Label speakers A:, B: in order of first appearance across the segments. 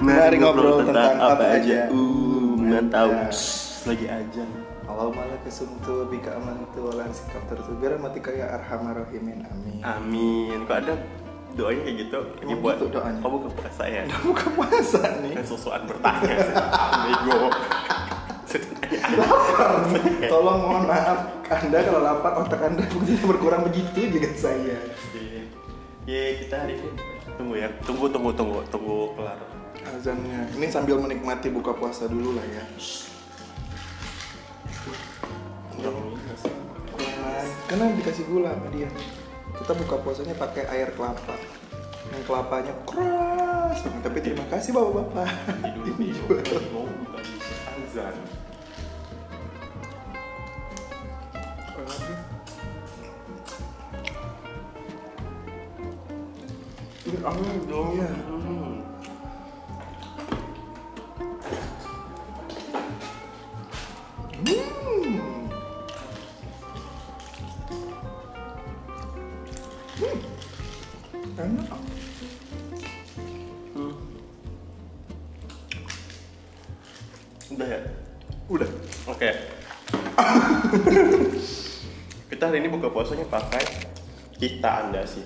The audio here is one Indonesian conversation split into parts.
A: Mari ngobrol tentang apa aja.
B: Uh, mantap.
A: Ya.
B: Shh, Lagi aja.
A: Allah malah kesumtu bika amantu walan sikap tertugar mati kaya arhamar rahimin amin.
B: Amin. Kok ada doanya kayak gitu? Ini buat
A: gitu doanya?
B: Oh, buka puasa ya.
A: Buka puasa nih.
B: Kan sosokan bertanya. Bego.
A: Tolong mohon maaf Anda kalau lapar otak Anda buktinya berkurang begitu juga saya.
B: Ye, kita hari ini tunggu ya. Tunggu, tunggu, tunggu, tunggu kelar.
A: Azannya. Ini sambil menikmati buka puasa dulu lah ya.
B: Ini.
A: Karena dikasih gula sama dia. Kita buka puasanya pakai air kelapa. Yang kelapanya keras. Tapi terima kasih bapak-bapak.
B: Di azan.
A: Ini angin dong ya.
B: Udah ya?
A: Udah.
B: Oke. kita hari ini buka puasanya pakai kita anda sih.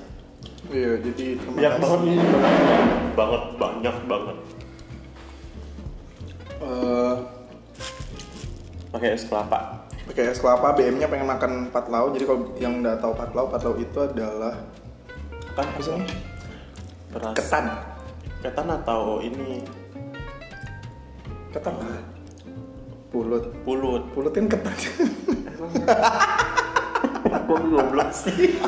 A: Iya, jadi terima
B: Banyak banget ini banget banyak banget.
A: Eh,
B: Pakai es kelapa.
A: pakai es kelapa, BM-nya pengen makan patlau. Jadi kalau yang nggak tahu patlau, patlau itu adalah
B: Kan
A: apa sih?
B: beras.
A: Ketan.
B: Ketan atau ini
A: Ketan. Pulut.
B: pulut.
A: Pulut kan ketan.
B: Aku goblok sih.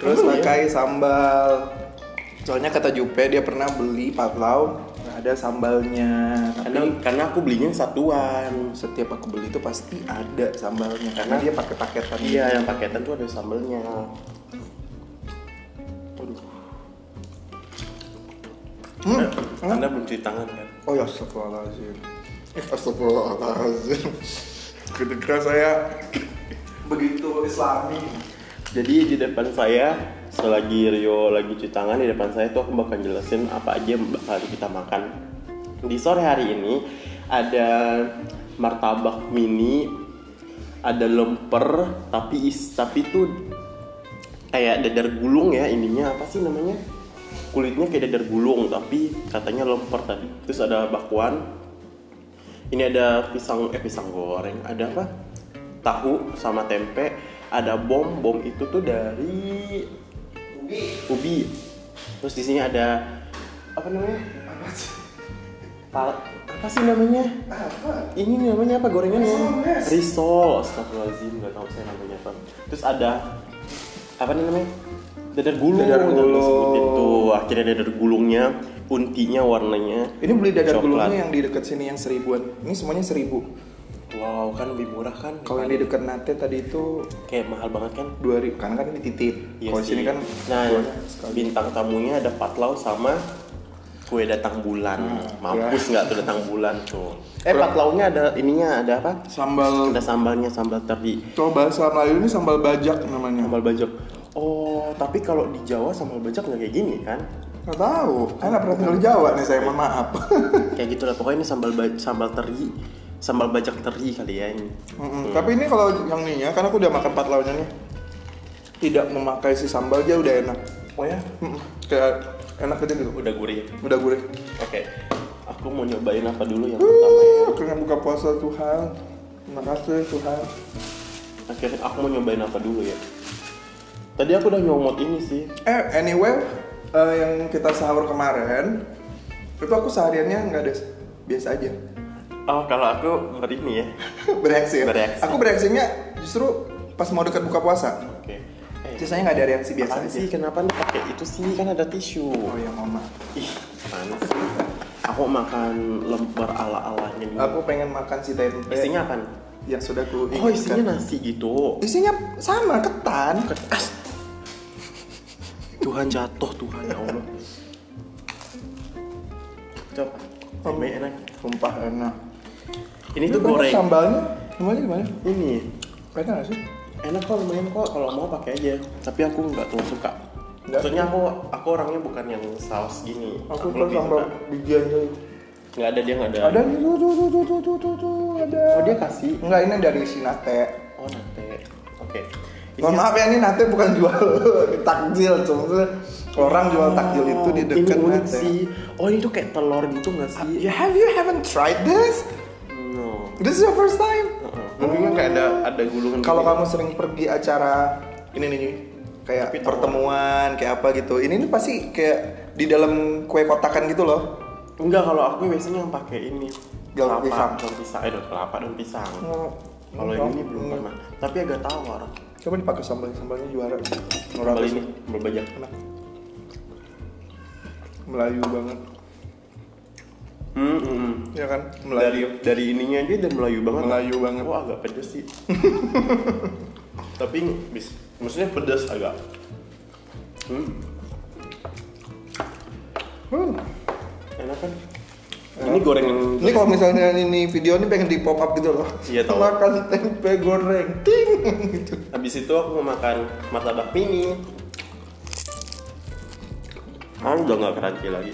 A: Terus
B: Emang ya?
A: pakai sambal. Soalnya kata Jupe dia pernah beli patlau, nggak ada sambalnya.
B: Karena
A: Tapi
B: karena aku belinya satuan.
A: setiap aku beli itu pasti ada sambalnya karena
B: Karena-
A: dia pakai paketan.
B: Iya, yang paketan tuh ada sambelnya.
A: Aduh. Hmm.
B: Anda belum cuci tangan kan?
A: Oh ya astagfirullahaladzim Astagfirullahaladzim Kedengeran saya begitu islami
B: Jadi di depan saya selagi Rio lagi cuci tangan di depan saya tuh aku bakal jelasin apa aja yang bakal kita makan. Di sore hari ini ada martabak mini, ada lemper tapi is tapi tuh kayak dadar gulung ya ininya apa sih namanya? Kulitnya kayak dadar gulung tapi katanya lemper tadi. Terus ada bakwan. Ini ada pisang eh pisang goreng, ada apa? Tahu sama tempe, ada bom. Bom itu tuh dari ubi. Terus di sini ada apa namanya?
A: Apa sih?
B: Pa- apa sih namanya?
A: Apa?
B: Ini namanya apa gorengannya?
A: Risol, Mas.
B: Risol. Astagfirullahaladzim, nggak tahu saya namanya apa. Terus ada apa nih namanya? Dadar gulung.
A: Dadar gulung.
B: Tuh. Akhirnya dadar gulungnya, untinya warnanya.
A: Ini beli dadar
B: Coklat.
A: gulungnya yang di dekat sini yang seribuan Ini semuanya seribu
B: Wow, kan lebih murah kan?
A: Kalau yang di dekat Nate tadi itu
B: kayak mahal banget kan?
A: dua ribu Karena kan ini titip
B: Iya
A: Kalau sini kan
B: nah bintang tamunya ada patlau sama kue datang bulan.
A: Nah,
B: Mampus nggak tuh datang bulan tuh? Eh patlaunya ada ininya ada apa?
A: Sambal
B: Ada sambalnya sambal teri,
A: Kalau bahasa Melayu ini sambal bajak namanya
B: sambal bajak. Oh, tapi kalau di Jawa sambal bajak nggak kayak gini kan?
A: Nggak tahu Saya nggak pernah tinggal di Jawa nih saya mohon maaf
B: Kayak gitu lah pokoknya ini sambal ba- sambal teri, sambal bajak teri kali ya ini.
A: Mm-mm. Tapi ini kalau yang ini ya, karena aku udah makan patlaunya nih Tidak memakai si sambal aja udah enak
B: Oh ya?
A: Kayak enak aja gitu
B: Udah gurih.
A: Udah gurih
B: Oke. Aku mau nyobain apa dulu yang pertama ya?
A: Kena buka puasa Tuhan Terima kasih Tuhan
B: Akhirnya aku mau nyobain apa dulu ya? Tadi aku udah nyomot ini sih.
A: Eh anyway eh, Yang kita sahur kemarin Itu aku sehariannya nggak ada Biasa aja
B: Oh, kalau aku hari ini ya.
A: Bereaksi ya?
B: Bereaksi.
A: Aku bereaksinya justru pas mau dekat buka puasa
B: Oke. Eh,
A: Sisanya nggak ada reaksi biasa aja
B: sih? Kenapa nih pakai itu sih? Kan ada tisu.
A: Oh ya mama
B: Ih, apaan sih? Aku makan lemper ala-alanya nih.
A: Aku pengen makan si tempe
B: Isinya apa?
A: Yang sudah ku
B: Oh, isinya nasi gitu.
A: Isinya sama, ketan
B: As. Tuhan jatuh, Tuhan ya Allah. Coba. Tempe enak.
A: Sumpah enak
B: Ini tuh
A: banyak
B: goreng.
A: Sambalnya Gimana gimana?
B: Ini
A: Enak gak sih?
B: enak kok lumayan kok kalau mau pakai aja. Tapi aku nggak terlalu suka.
A: Nggak?
B: Maksudnya aku aku orangnya bukan yang saus gini.
A: Aku
B: lebih
A: sambal bijian tuh
B: nggak ada dia nggak ada
A: Ada nih tuh tuh tuh tuh tuh tuh ada.
B: oh dia kasih
A: Enggak ini dari si Nate.
B: oh nate oke
A: Mohon maaf ya ini Nate bukan jual takjil, cuma orang jual takjil itu di dekat
B: Oh, ini unik
A: Nate.
B: sih oh ini tuh kayak telur gitu nggak sih
A: Ya have you haven't tried this?
B: no
A: This is your first time?
B: Heeh. Mungkin kan kayak ada ada gulungan
A: Kalau
B: gitu.
A: kamu sering pergi acara ini nih kayak
B: Tapi
A: pertemuan kayak apa gitu. Ini nih pasti kayak di dalam kue kotakan gitu loh.
B: enggak kalau aku biasanya yang pakai ini
A: Daun
B: kelapa,
A: pisang.
B: daun pisang eh daun kelapa daun pisang
A: Oh,
B: kalau yang ini belum pernah tapi agak tawar
A: Coba dipakai sambal, sambalnya juara.
B: sambal ini sambal bajak
A: Enak. Melayu banget.
B: hmm, hmm.
A: Ya kan?
B: dari
A: Melayu.
B: dari ininya aja udah melayu banget
A: Melayu banget.
B: oh agak pedes sih tapi bis maksudnya pedes agak hmm,
A: Hmm.
B: enak kan ini goreng yang
A: Ini kalau misalnya ini video ini pengen di pop up gitu loh.
B: Iya, tahu.
A: Makan tempe goreng. Ting gitu.
B: Habis itu aku mau makan martabak mini. Ah, udah nggak crunchy lagi.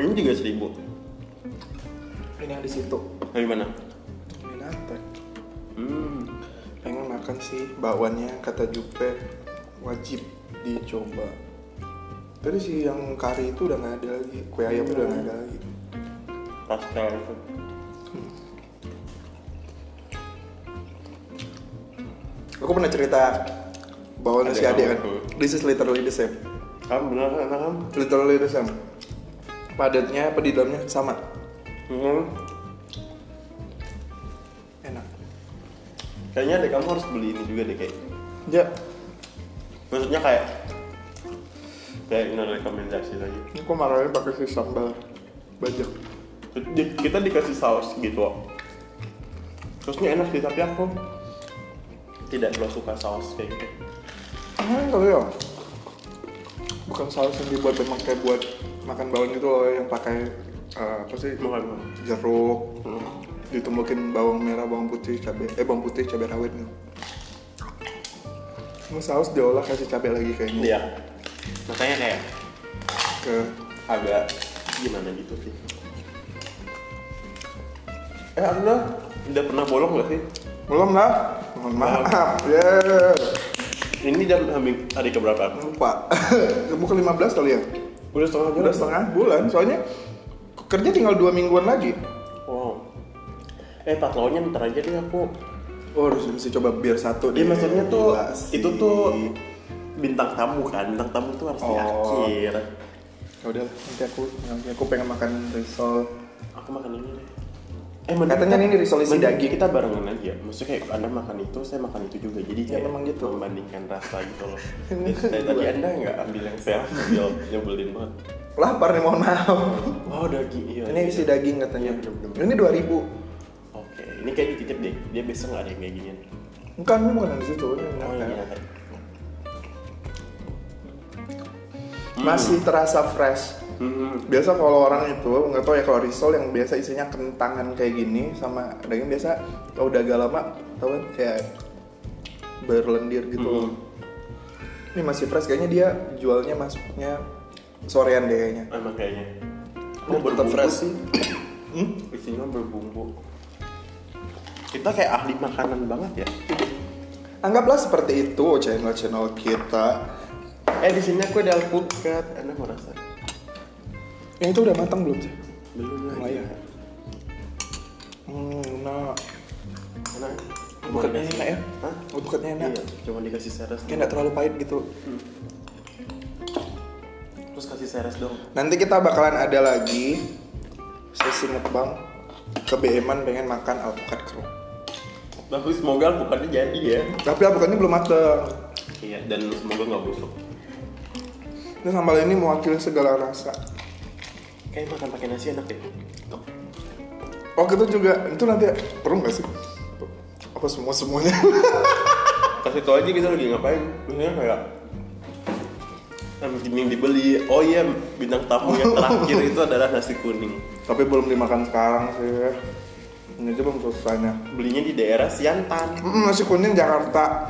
B: Ini juga seribu.
A: Ini yang di situ.
B: Dari mana?
A: Ini Nate.
B: Hmm.
A: pengen makan sih bakwannya kata Jupe wajib dicoba tadi sih yang kari itu udah nggak ada lagi kue ayam udah nggak ada lagi
B: Pastel itu.
A: aku pernah cerita bakwannya si
B: yang
A: kan
B: aku.
A: this is literally the same
B: Kamu bener kan kan?
A: literally the same padatnya apa di dalamnya sama
B: Hmm.
A: enak
B: Kayaknya deh kamu harus beli ini juga deh kayak.
A: ya
B: Maksudnya kayak kayak ini rekomendasi lagi.
A: ini kok marahnya pakai si sambal bajak
B: Kita dikasih saus gitu. Terusnya enak sih tapi aku tidak terlalu suka saus kayak gitu.
A: kalau ya bukan saus yang dibuat memang kayak buat makan bawang gitu loh yang pakai eh, apa sih
B: Bukan.
A: jeruk
B: Hmm.
A: ditumbukin bawang merah bawang putih cabai eh bawang putih cabai rawit gitu Ini saus diolah kasih cabai lagi kayaknya
B: Iya. Makanya kayak
A: ke
B: agak gimana gitu sih. Eh Anda udah pernah bolong gak sih?
A: belum lah mohon maaf ya
B: Ini jam hari keberapa?
A: lupa bukan 15 kali ya
B: Udah setengah
A: udah setengah bulan soalnya kerja tinggal dua mingguan lagi
B: Wow. Eh patlaunya ntar aja deh aku.
A: oh harus mesti coba biar satu
B: Dia
A: deh.
B: maksudnya tuh
A: Gila sih.
B: itu tuh bintang tamu kan. Bintang tamu tuh harus di
A: Oh.
B: akhir.
A: ya udah nanti aku nanti aku pengen makan risol
B: Aku makan ini deh. Eh
A: Katanya
B: kita-
A: ini resolusi daging.
B: Kita barengan aja. Maksudnya kayak Anda makan itu, saya makan itu juga. Jadi
A: Ya,
B: kayak
A: memang gitu.
B: membandingkan rasa gitu loh. Dari tadi Anda nggak ambil yang saya ambil, nyebelin banget.
A: lapar nih mohon maaf
B: Wow daging iya.
A: ini isi daging katanya
B: Iya, bener-bener.
A: ini 2000
B: Oke, ini kayak dititip deh. Dia besok nggak ada yang kayak ginian.
A: Bukan, ini bukan di situ. Ini
B: Oh iya.
A: Masih terasa fresh.
B: Hmm.
A: Biasa kalau orang itu nggak tahu ya kalau risol yang biasa isinya kentangan kayak gini sama daging biasa kalau udah agak lama tahu kan kayak berlendir gitu.
B: Hmm.
A: Ini masih fresh kayaknya dia jualnya masuknya sorean deh kayaknya.
B: Emang kayaknya.
A: Oh, tetap fresh sih. Hmm?
B: Isinya berbumbu. Kita kayak ahli makanan banget ya.
A: Anggaplah seperti itu channel-channel kita.
B: Eh di sini aku ada alpukat. Anda mau rasa?
A: Yang itu udah matang belum sih?
B: Belum lagi.
A: Lumayan. Hmm, nah.
B: Enak.
A: Alpukatnya
B: Dikasih-
A: enak ya?
B: Hah?
A: Alpukatnya enak.
B: Iya, cuma dikasih seres.
A: Kayak nggak terlalu pahit gitu.
B: Terus kasih seres dong.
A: Nanti kita bakalan ada lagi sesi mukbang ke BM-an pengen makan alpukat kru.
B: Tapi semoga alpukatnya jadi ya.
A: Tapi alpukatnya belum matang.
B: Iya, dan semoga nggak busuk.
A: Ini sambal ini mewakili segala rasa.
B: Kayak makan pakai nasi enak deh.
A: Oh gitu juga, itu nanti perlu nggak sih? Apa semua semuanya?
B: Kasih tau aja kita lagi ngapain. Misalnya kayak yang dibeli. Oh iya, bintang tamu yang terakhir itu adalah nasi kuning.
A: Tapi belum dimakan sekarang sih. Ini aja belum selesainya.
B: Belinya di daerah Siantan.
A: Mm, nasi kuning Jakarta.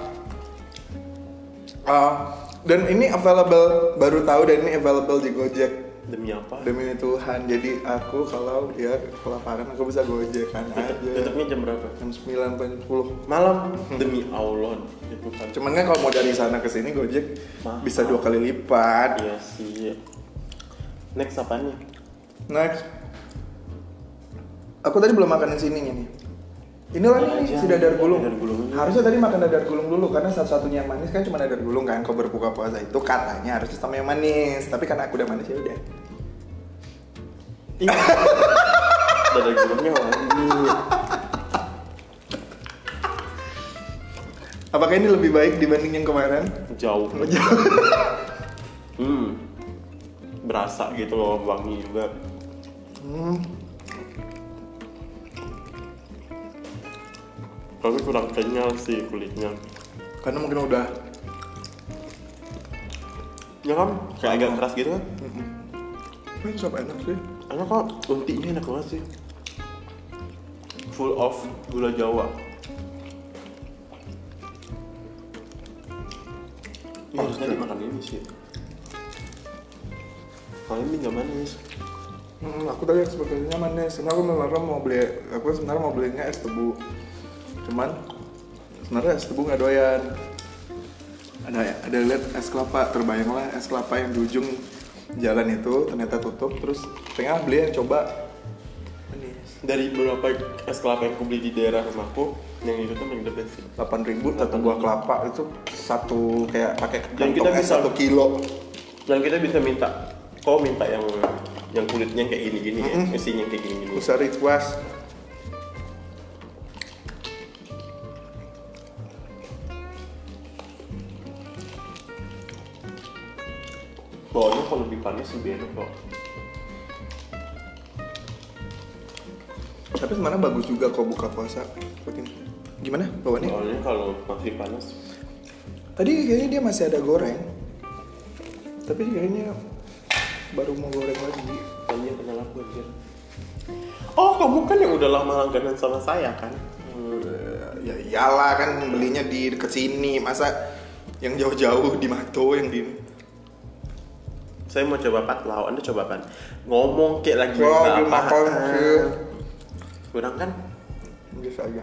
A: Ah, dan ini available baru tahu dan ini available di Gojek.
B: Demi apa?
A: demi Tuhan jadi aku kalau dia kelaparan aku bisa gojekan aja
B: Tutupnya jam berapa?
A: jam 9 sampai 10
B: Malam. Demi Allah. Itu kan.
A: cuman kan kalau mau dari sana ke sini gojek
B: Mahal.
A: bisa dua kali lipat
B: Iya sih. Next apa nih?
A: next aku tadi belum makan di sini nih ini lah
B: Ya
A: nih
B: aja,
A: si dadar gulung.
B: dadar gulung.
A: Harusnya tadi makan dadar gulung dulu karena satu-satunya yang manis kan cuma dadar gulung kan. Kau berbuka puasa itu katanya harusnya sama yang manis. Tapi karena aku udah manis ya udah.
B: Iya. Dadar gulungnya wangi.
A: Apakah ini lebih baik dibanding yang kemarin?
B: Jauh. hmm. Berasa gitu loh wangi juga.
A: Hmm.
B: Tapi kurang kenyal sih kulitnya.
A: Karena mungkin udah.
B: Ya kan? Kayak agak keras gitu kan?
A: Hmm, siapa enak sih?
B: Enak kok, untinya enak banget sih. Full of gula jawa. Ini
A: Oh,
B: harusnya
A: oke.
B: dimakan ini sih. Kalau ini nggak manis.
A: Hmm, aku tadi sepertinya manis. Karena aku sebenarnya mau beli, aku sebenarnya mau belinya es tebu. Cuman sebenarnya es tebu nggak doyan. Ada ada lihat es kelapa, terbayanglah es kelapa yang di ujung jalan itu ternyata tutup. Terus pengen beli yang coba.
B: Dari beberapa es kelapa yang aku beli di daerah rumahku, yang itu tuh paling the best sih.
A: 8 ribu satu buah kelapa itu satu kayak pakai
B: Dan
A: kantong
B: kita
A: es
B: bisa-
A: satu kilo.
B: Dan kita bisa minta, kau minta yang yang kulitnya kayak gini-gini ya, isinya kayak gini-gini.
A: Bisa request
B: Bawahnya kalau lebih panas lebih enak kok.
A: Tapi sebenarnya bagus juga kok buka puasa begini. Gimana bawaannya?
B: Soalnya kalau masih panas,
A: Tadi kayaknya dia masih ada goreng. Tapi kayaknya baru mau goreng lagi.
B: kayaknya kenal aku anjir. Oh, kamu kan yang udah lama langganan sama saya kan?
A: Eh, Ya iyalah kan belinya di deket sini. Masa yang jauh-jauh di Mato yang di
B: Saya mau coba patlau, Anda coba kan? Ngomong kayak lagi
A: dia makan sih.
B: Kurang kan?
A: biasa aja.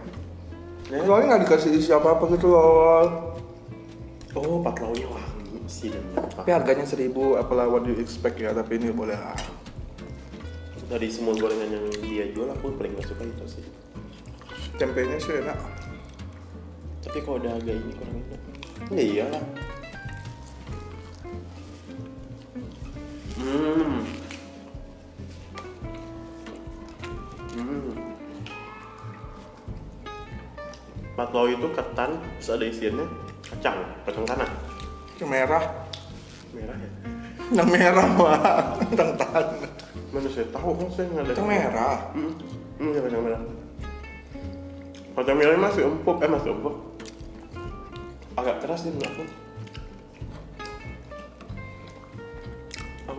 B: Ya.
A: Soalnya nggak dikasih isi apa-apa gitu loh.
B: Oh, patlaunya wangi sih dan
A: Tapi harganya seribu, apalah what you expect ya. Tapi ini boleh lah.
B: Dari semua gorengan yang dia jual, aku paling gak suka itu sih.
A: Tempenya sih enak.
B: Tapi kalau udah agak ini kurang enak. Ya iyalah. Hmm. Hmm. Itu ketan, terus ada isiannya kacang, kacang tanah.
A: Merah.
B: Merah ya?
A: Yang merah mah. Tentang tanah.
B: Mana saya tahu kan saya nggak ada.
A: Yang merah.
B: Hmm, hmm ya kacang merah. Kacang merahnya masih empuk, eh masih empuk. Agak keras sih menurut aku.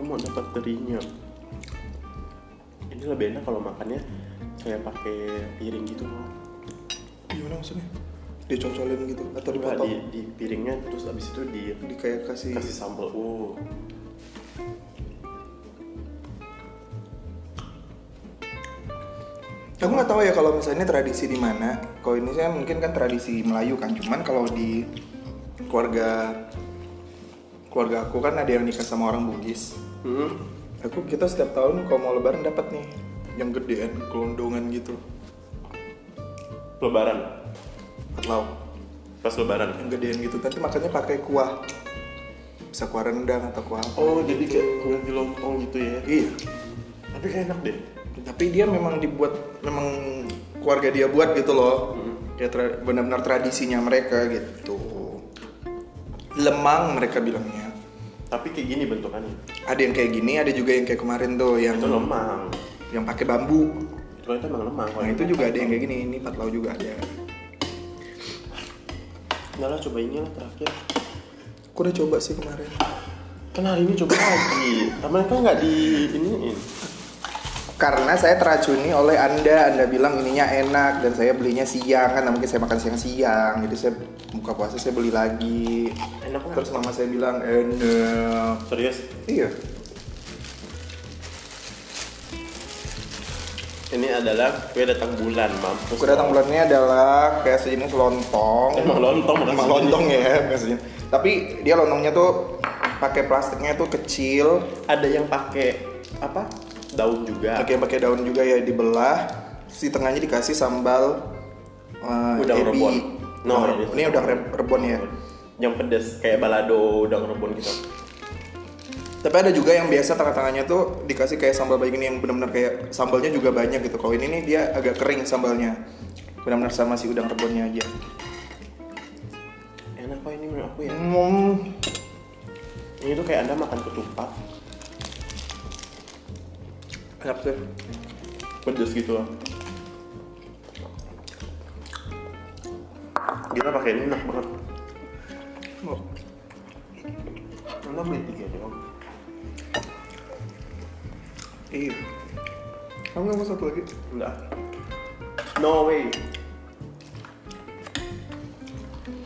B: Aku mau dapat terinya. Ini lebih enak kalau makannya kayak pakai piring gitu loh.
A: Gimana maksudnya? Dicocolin gitu atau dipotong?
B: di, di piringnya terus abis itu di
A: Di kayak kasih,
B: kasih sambal. Oh,
A: Aku nggak tahu ya kalau misalnya tradisi di mana. Kalau ini saya mungkin kan tradisi Melayu kan. Cuman kalau di keluarga keluarga aku kan ada yang nikah sama orang Bugis.
B: Hmm.
A: Aku kita setiap tahun kalau mau Lebaran dapat nih yang gedean kelondongan gitu.
B: Lebaran,
A: Atau
B: pas lebaran.
A: yang gedean gitu. Tapi makannya pakai kuah. Bisa kuah rendang atau kuah apa.
B: Oh, jadi kayak kulit di lontong gitu ya.
A: Iya.
B: Tapi kayak enak deh.
A: Tapi dia memang dibuat memang keluarga dia buat gitu loh. Kayak tra- benar-benar tradisinya mereka gitu. Lemang mereka bilangnya.
B: Tapi kayak gini bentukannya.
A: Ada yang kayak gini, ada juga yang kayak kemarin tuh yang
B: Itu lemang.
A: yang pakai bambu.
B: Kalau itu emang lemang.
A: Nah itu juga ada yang kayak gini. Ini patlau juga ada.
B: Enggak lah, coba ini lah terakhir.
A: Aku udah coba sih kemarin.
B: Kan hari ini coba lagi. Kemarin kan nggak di iniin
A: karena saya teracuni oleh anda. Anda bilang ininya enak dan saya belinya siang. Kan nah, mungkin saya makan siang siang jadi saya buka puasa saya beli lagi.
B: Enak kan?
A: terus mama saya bilang enak.
B: Serius?
A: Iya.
B: Ini adalah kue datang bulan mampus
A: kue datang bulan ini adalah kayak sejenis lontong.
B: Emang lontong
A: emang lontong ya maksudnya. tapi dia lontongnya tuh pakai plastiknya tuh kecil.
B: Ada yang pakai apa? Daun juga.
A: pakai pakai daun juga ya dibelah. Di tengahnya dikasih sambal uh,
B: Udang
A: ebi.
B: rebon. No,
A: Udang
B: ini-
A: rebon. ini udang re- rebon ya.
B: Yang pedes kayak balado udang rebon gitu.
A: Tapi ada juga yang biasa tengah-tengahnya tuh dikasih kayak sambal begini yang benar-benar kayak sambalnya juga banyak gitu. Kalau ini nih dia agak kering sambalnya. Benar-benar sama si udang rebonnya aja.
B: Enak kok ini menurut aku ya.
A: Hmm.
B: Ini tuh kayak Anda makan ketupat.
A: Enak sih.
B: Pedes gitu loh. Kita pakai ini enak banget.
A: Oh.
B: Anda beli tiga dong.
A: Iya. Kamu nggak mau satu lagi?
B: Enggak. No way.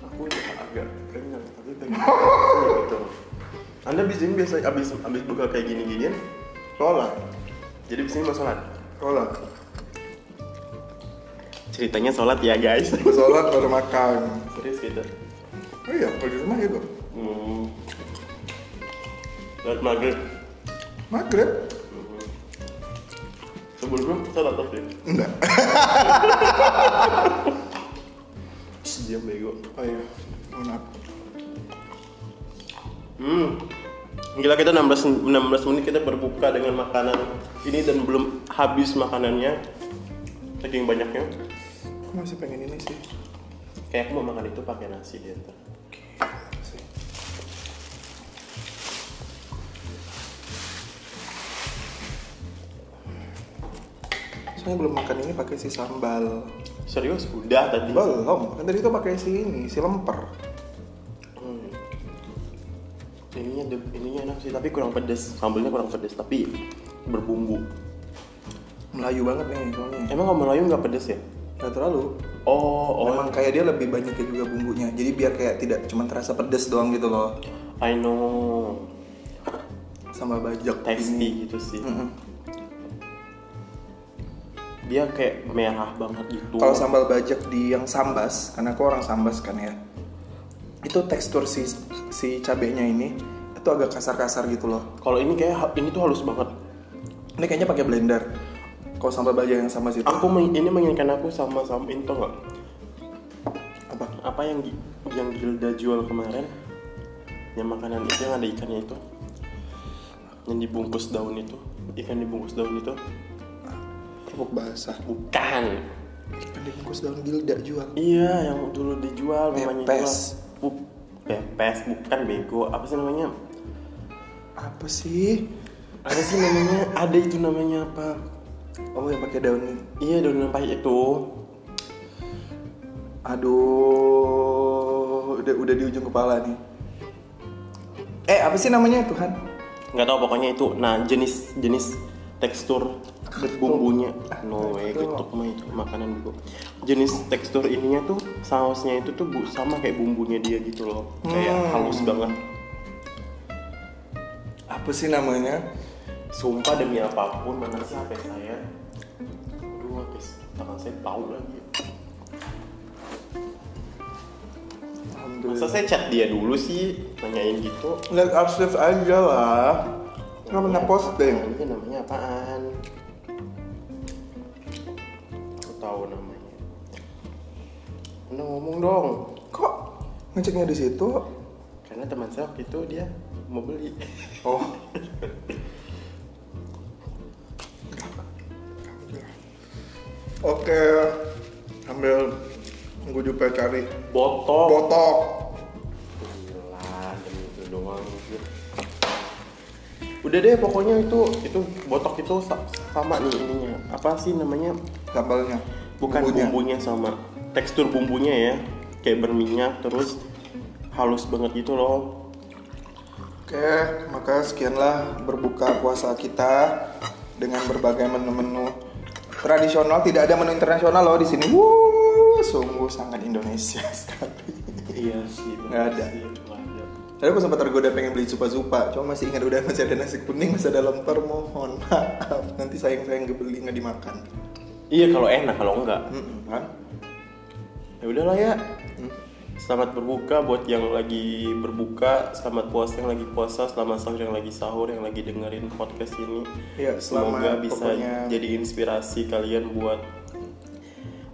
B: Aku udah agak kenyang, tapi pengen gitu. Anda biasanya biasa abis abis buka kayak gini-ginian,
A: Sholat.
B: Jadi bisanya mau sholat.
A: Sholat.
B: Ceritanya sholat ya guys.
A: Sholat baru makan.
B: Serius gitu.
A: Oh iya, kalau di rumah gitu.
B: Hmm. Sholat maghrib.
A: Maghrib?
B: Sebelum sholat tapi.
A: Enggak.
B: Diam bego.
A: Oh iya. Maaf.
B: Hmm. Gila kita 16 16 menit kita berbuka dengan makanan ini dan belum habis makanannya. Saking banyaknya.
A: Aku masih pengen ini sih.
B: Kayak aku mau makan itu pakai nasi dia ntar.
A: Saya belum makan ini pakai si sambal.
B: Serius? Udah tadi.
A: Belum. Kan tadi itu pakai si ini, si lemper.
B: Hmm. Ininya ininya enak sih tapi kurang pedes. Sambalnya kurang pedes tapi berbumbu.
A: Melayu banget nih soalnya.
B: Emang kalau Melayu nggak pedes ya?
A: Gak terlalu.
B: Oh, oh.
A: Memang kayak dia lebih banyak ya juga bumbunya. Jadi biar kayak tidak cuma terasa pedes doang gitu loh.
B: I know.
A: Sambal bajak
B: Tasty
A: ini.
B: gitu sih.
A: Mm-mm.
B: Dia kayak merah banget gitu.
A: Kalau sambal bajak di yang sambas, karena aku orang sambas kan ya. Itu tekstur si si cabenya ini itu agak kasar-kasar gitu loh.
B: Kalau ini kayak ini tuh halus banget.
A: Ini kayaknya pakai blender. Kalau sambal bajak yang sambas itu
B: Aku meng- ini mengingatkan aku sama sama itu nggak?
A: apa?
B: Apa yang yang Gilda jual kemarin? Yang makanan itu yang ada ikannya itu. Yang dibungkus daun itu. Ikan dibungkus daun itu.
A: Kerupuk basah.
B: Bukan.
A: Kan dibungkus daun gilda jual.
B: Iya, yang dulu dijual namanya
A: Pepes.
B: Jual. Bu- Pepes bukan bego. Apa sih namanya?
A: Apa sih?
B: Apa sih namanya? Ada itu namanya apa?
A: Oh yang pakai daun.
B: Iya, daun lempah itu.
A: Aduh, udah udah di ujung kepala nih. Eh apa sih namanya Tuhan?
B: nggak tahu pokoknya itu nah jenis jenis tekstur bumbunya. No way gitu mah itu makanan bu. Jenis tekstur ininya tuh sausnya itu tuh bu sama kayak bumbunya dia gitu loh. Kayak
A: Hmm.
B: halus banget.
A: Apa sih namanya?
B: sumpah demi apa pun mana sih HP saya. Aduh HP tangan saya bau lagi. Masa saya chat dia dulu sih nanyain gitu.
A: Lihat arsip aja lah. Nggak pernah posting.
B: ini namanya apaan tahu namanya. Anda ngomong dong.
A: Kok ngeceknya di situ?
B: karena teman saya waktu itu dia mau beli.
A: Oh. Oke, ambil gue juga cari.
B: Botok.
A: Botok.
B: Gila, demi itu doang udah deh pokoknya itu itu botok itu sa- sama nih ininya. Apa sih namanya
A: Sambalnya.
B: bukan
A: Bumbunya.
B: bumbunya sama tekstur bumbunya ya kayak berminyak terus halus banget gitu loh
A: Oke, maka sekianlah berbuka puasa kita dengan berbagai menu-menu tradisional. Tidak ada menu internasional loh di sini. Wuh, sungguh sangat Indonesia sekali.
B: iya sih
A: Nggak ada. Tadi aku sempat tergoda pengen beli supa-supa, cuma masih ingat udah masih ada nasi kuning, masih ada lemper, mohon maaf. Nanti sayang-sayang nggak beli nggak dimakan.
B: Iya kalau enak kalau enggak.
A: Mm-mm, kan?
B: Ya udahlah ya. Selamat berbuka buat yang lagi berbuka selamat puasa yang lagi puasa selamat sahur yang lagi sahur yang lagi dengerin podcast ini.
A: Iya,
B: semoga bisa
A: pokoknya.
B: jadi inspirasi kalian buat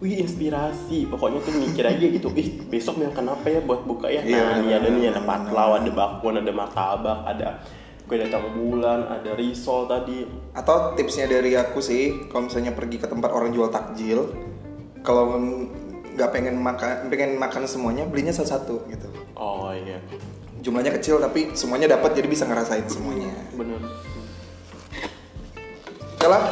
B: Wih inspirasi, pokoknya tuh mikir aja gitu, ih besok mau makan apa ya buat buka ya?
A: Iya,
B: Nah, ini ada nih, ada patlaw, ada bakwan, ada martabak, ada kue datang bulan, ada risol tadi.
A: atau tipsnya dari aku sih kalau misalnya pergi ke tempat orang jual takjil kalau nggak pengen makan pengen makan semuanya belinya satu-satu gitu
B: Oh iya,
A: jumlahnya kecil tapi semuanya dapat jadi bisa ngerasain semuanya
B: bener.
A: oke lah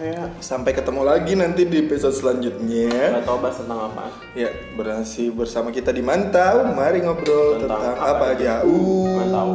B: ya,
A: sampai ketemu lagi nanti di episode selanjutnya
B: nggak tahu bahas tentang apa.
A: ya berhasil bersama kita di mantau mari ngobrol
B: Tentang
A: tentang,
B: apa
A: apa aja. uh
B: Mantau.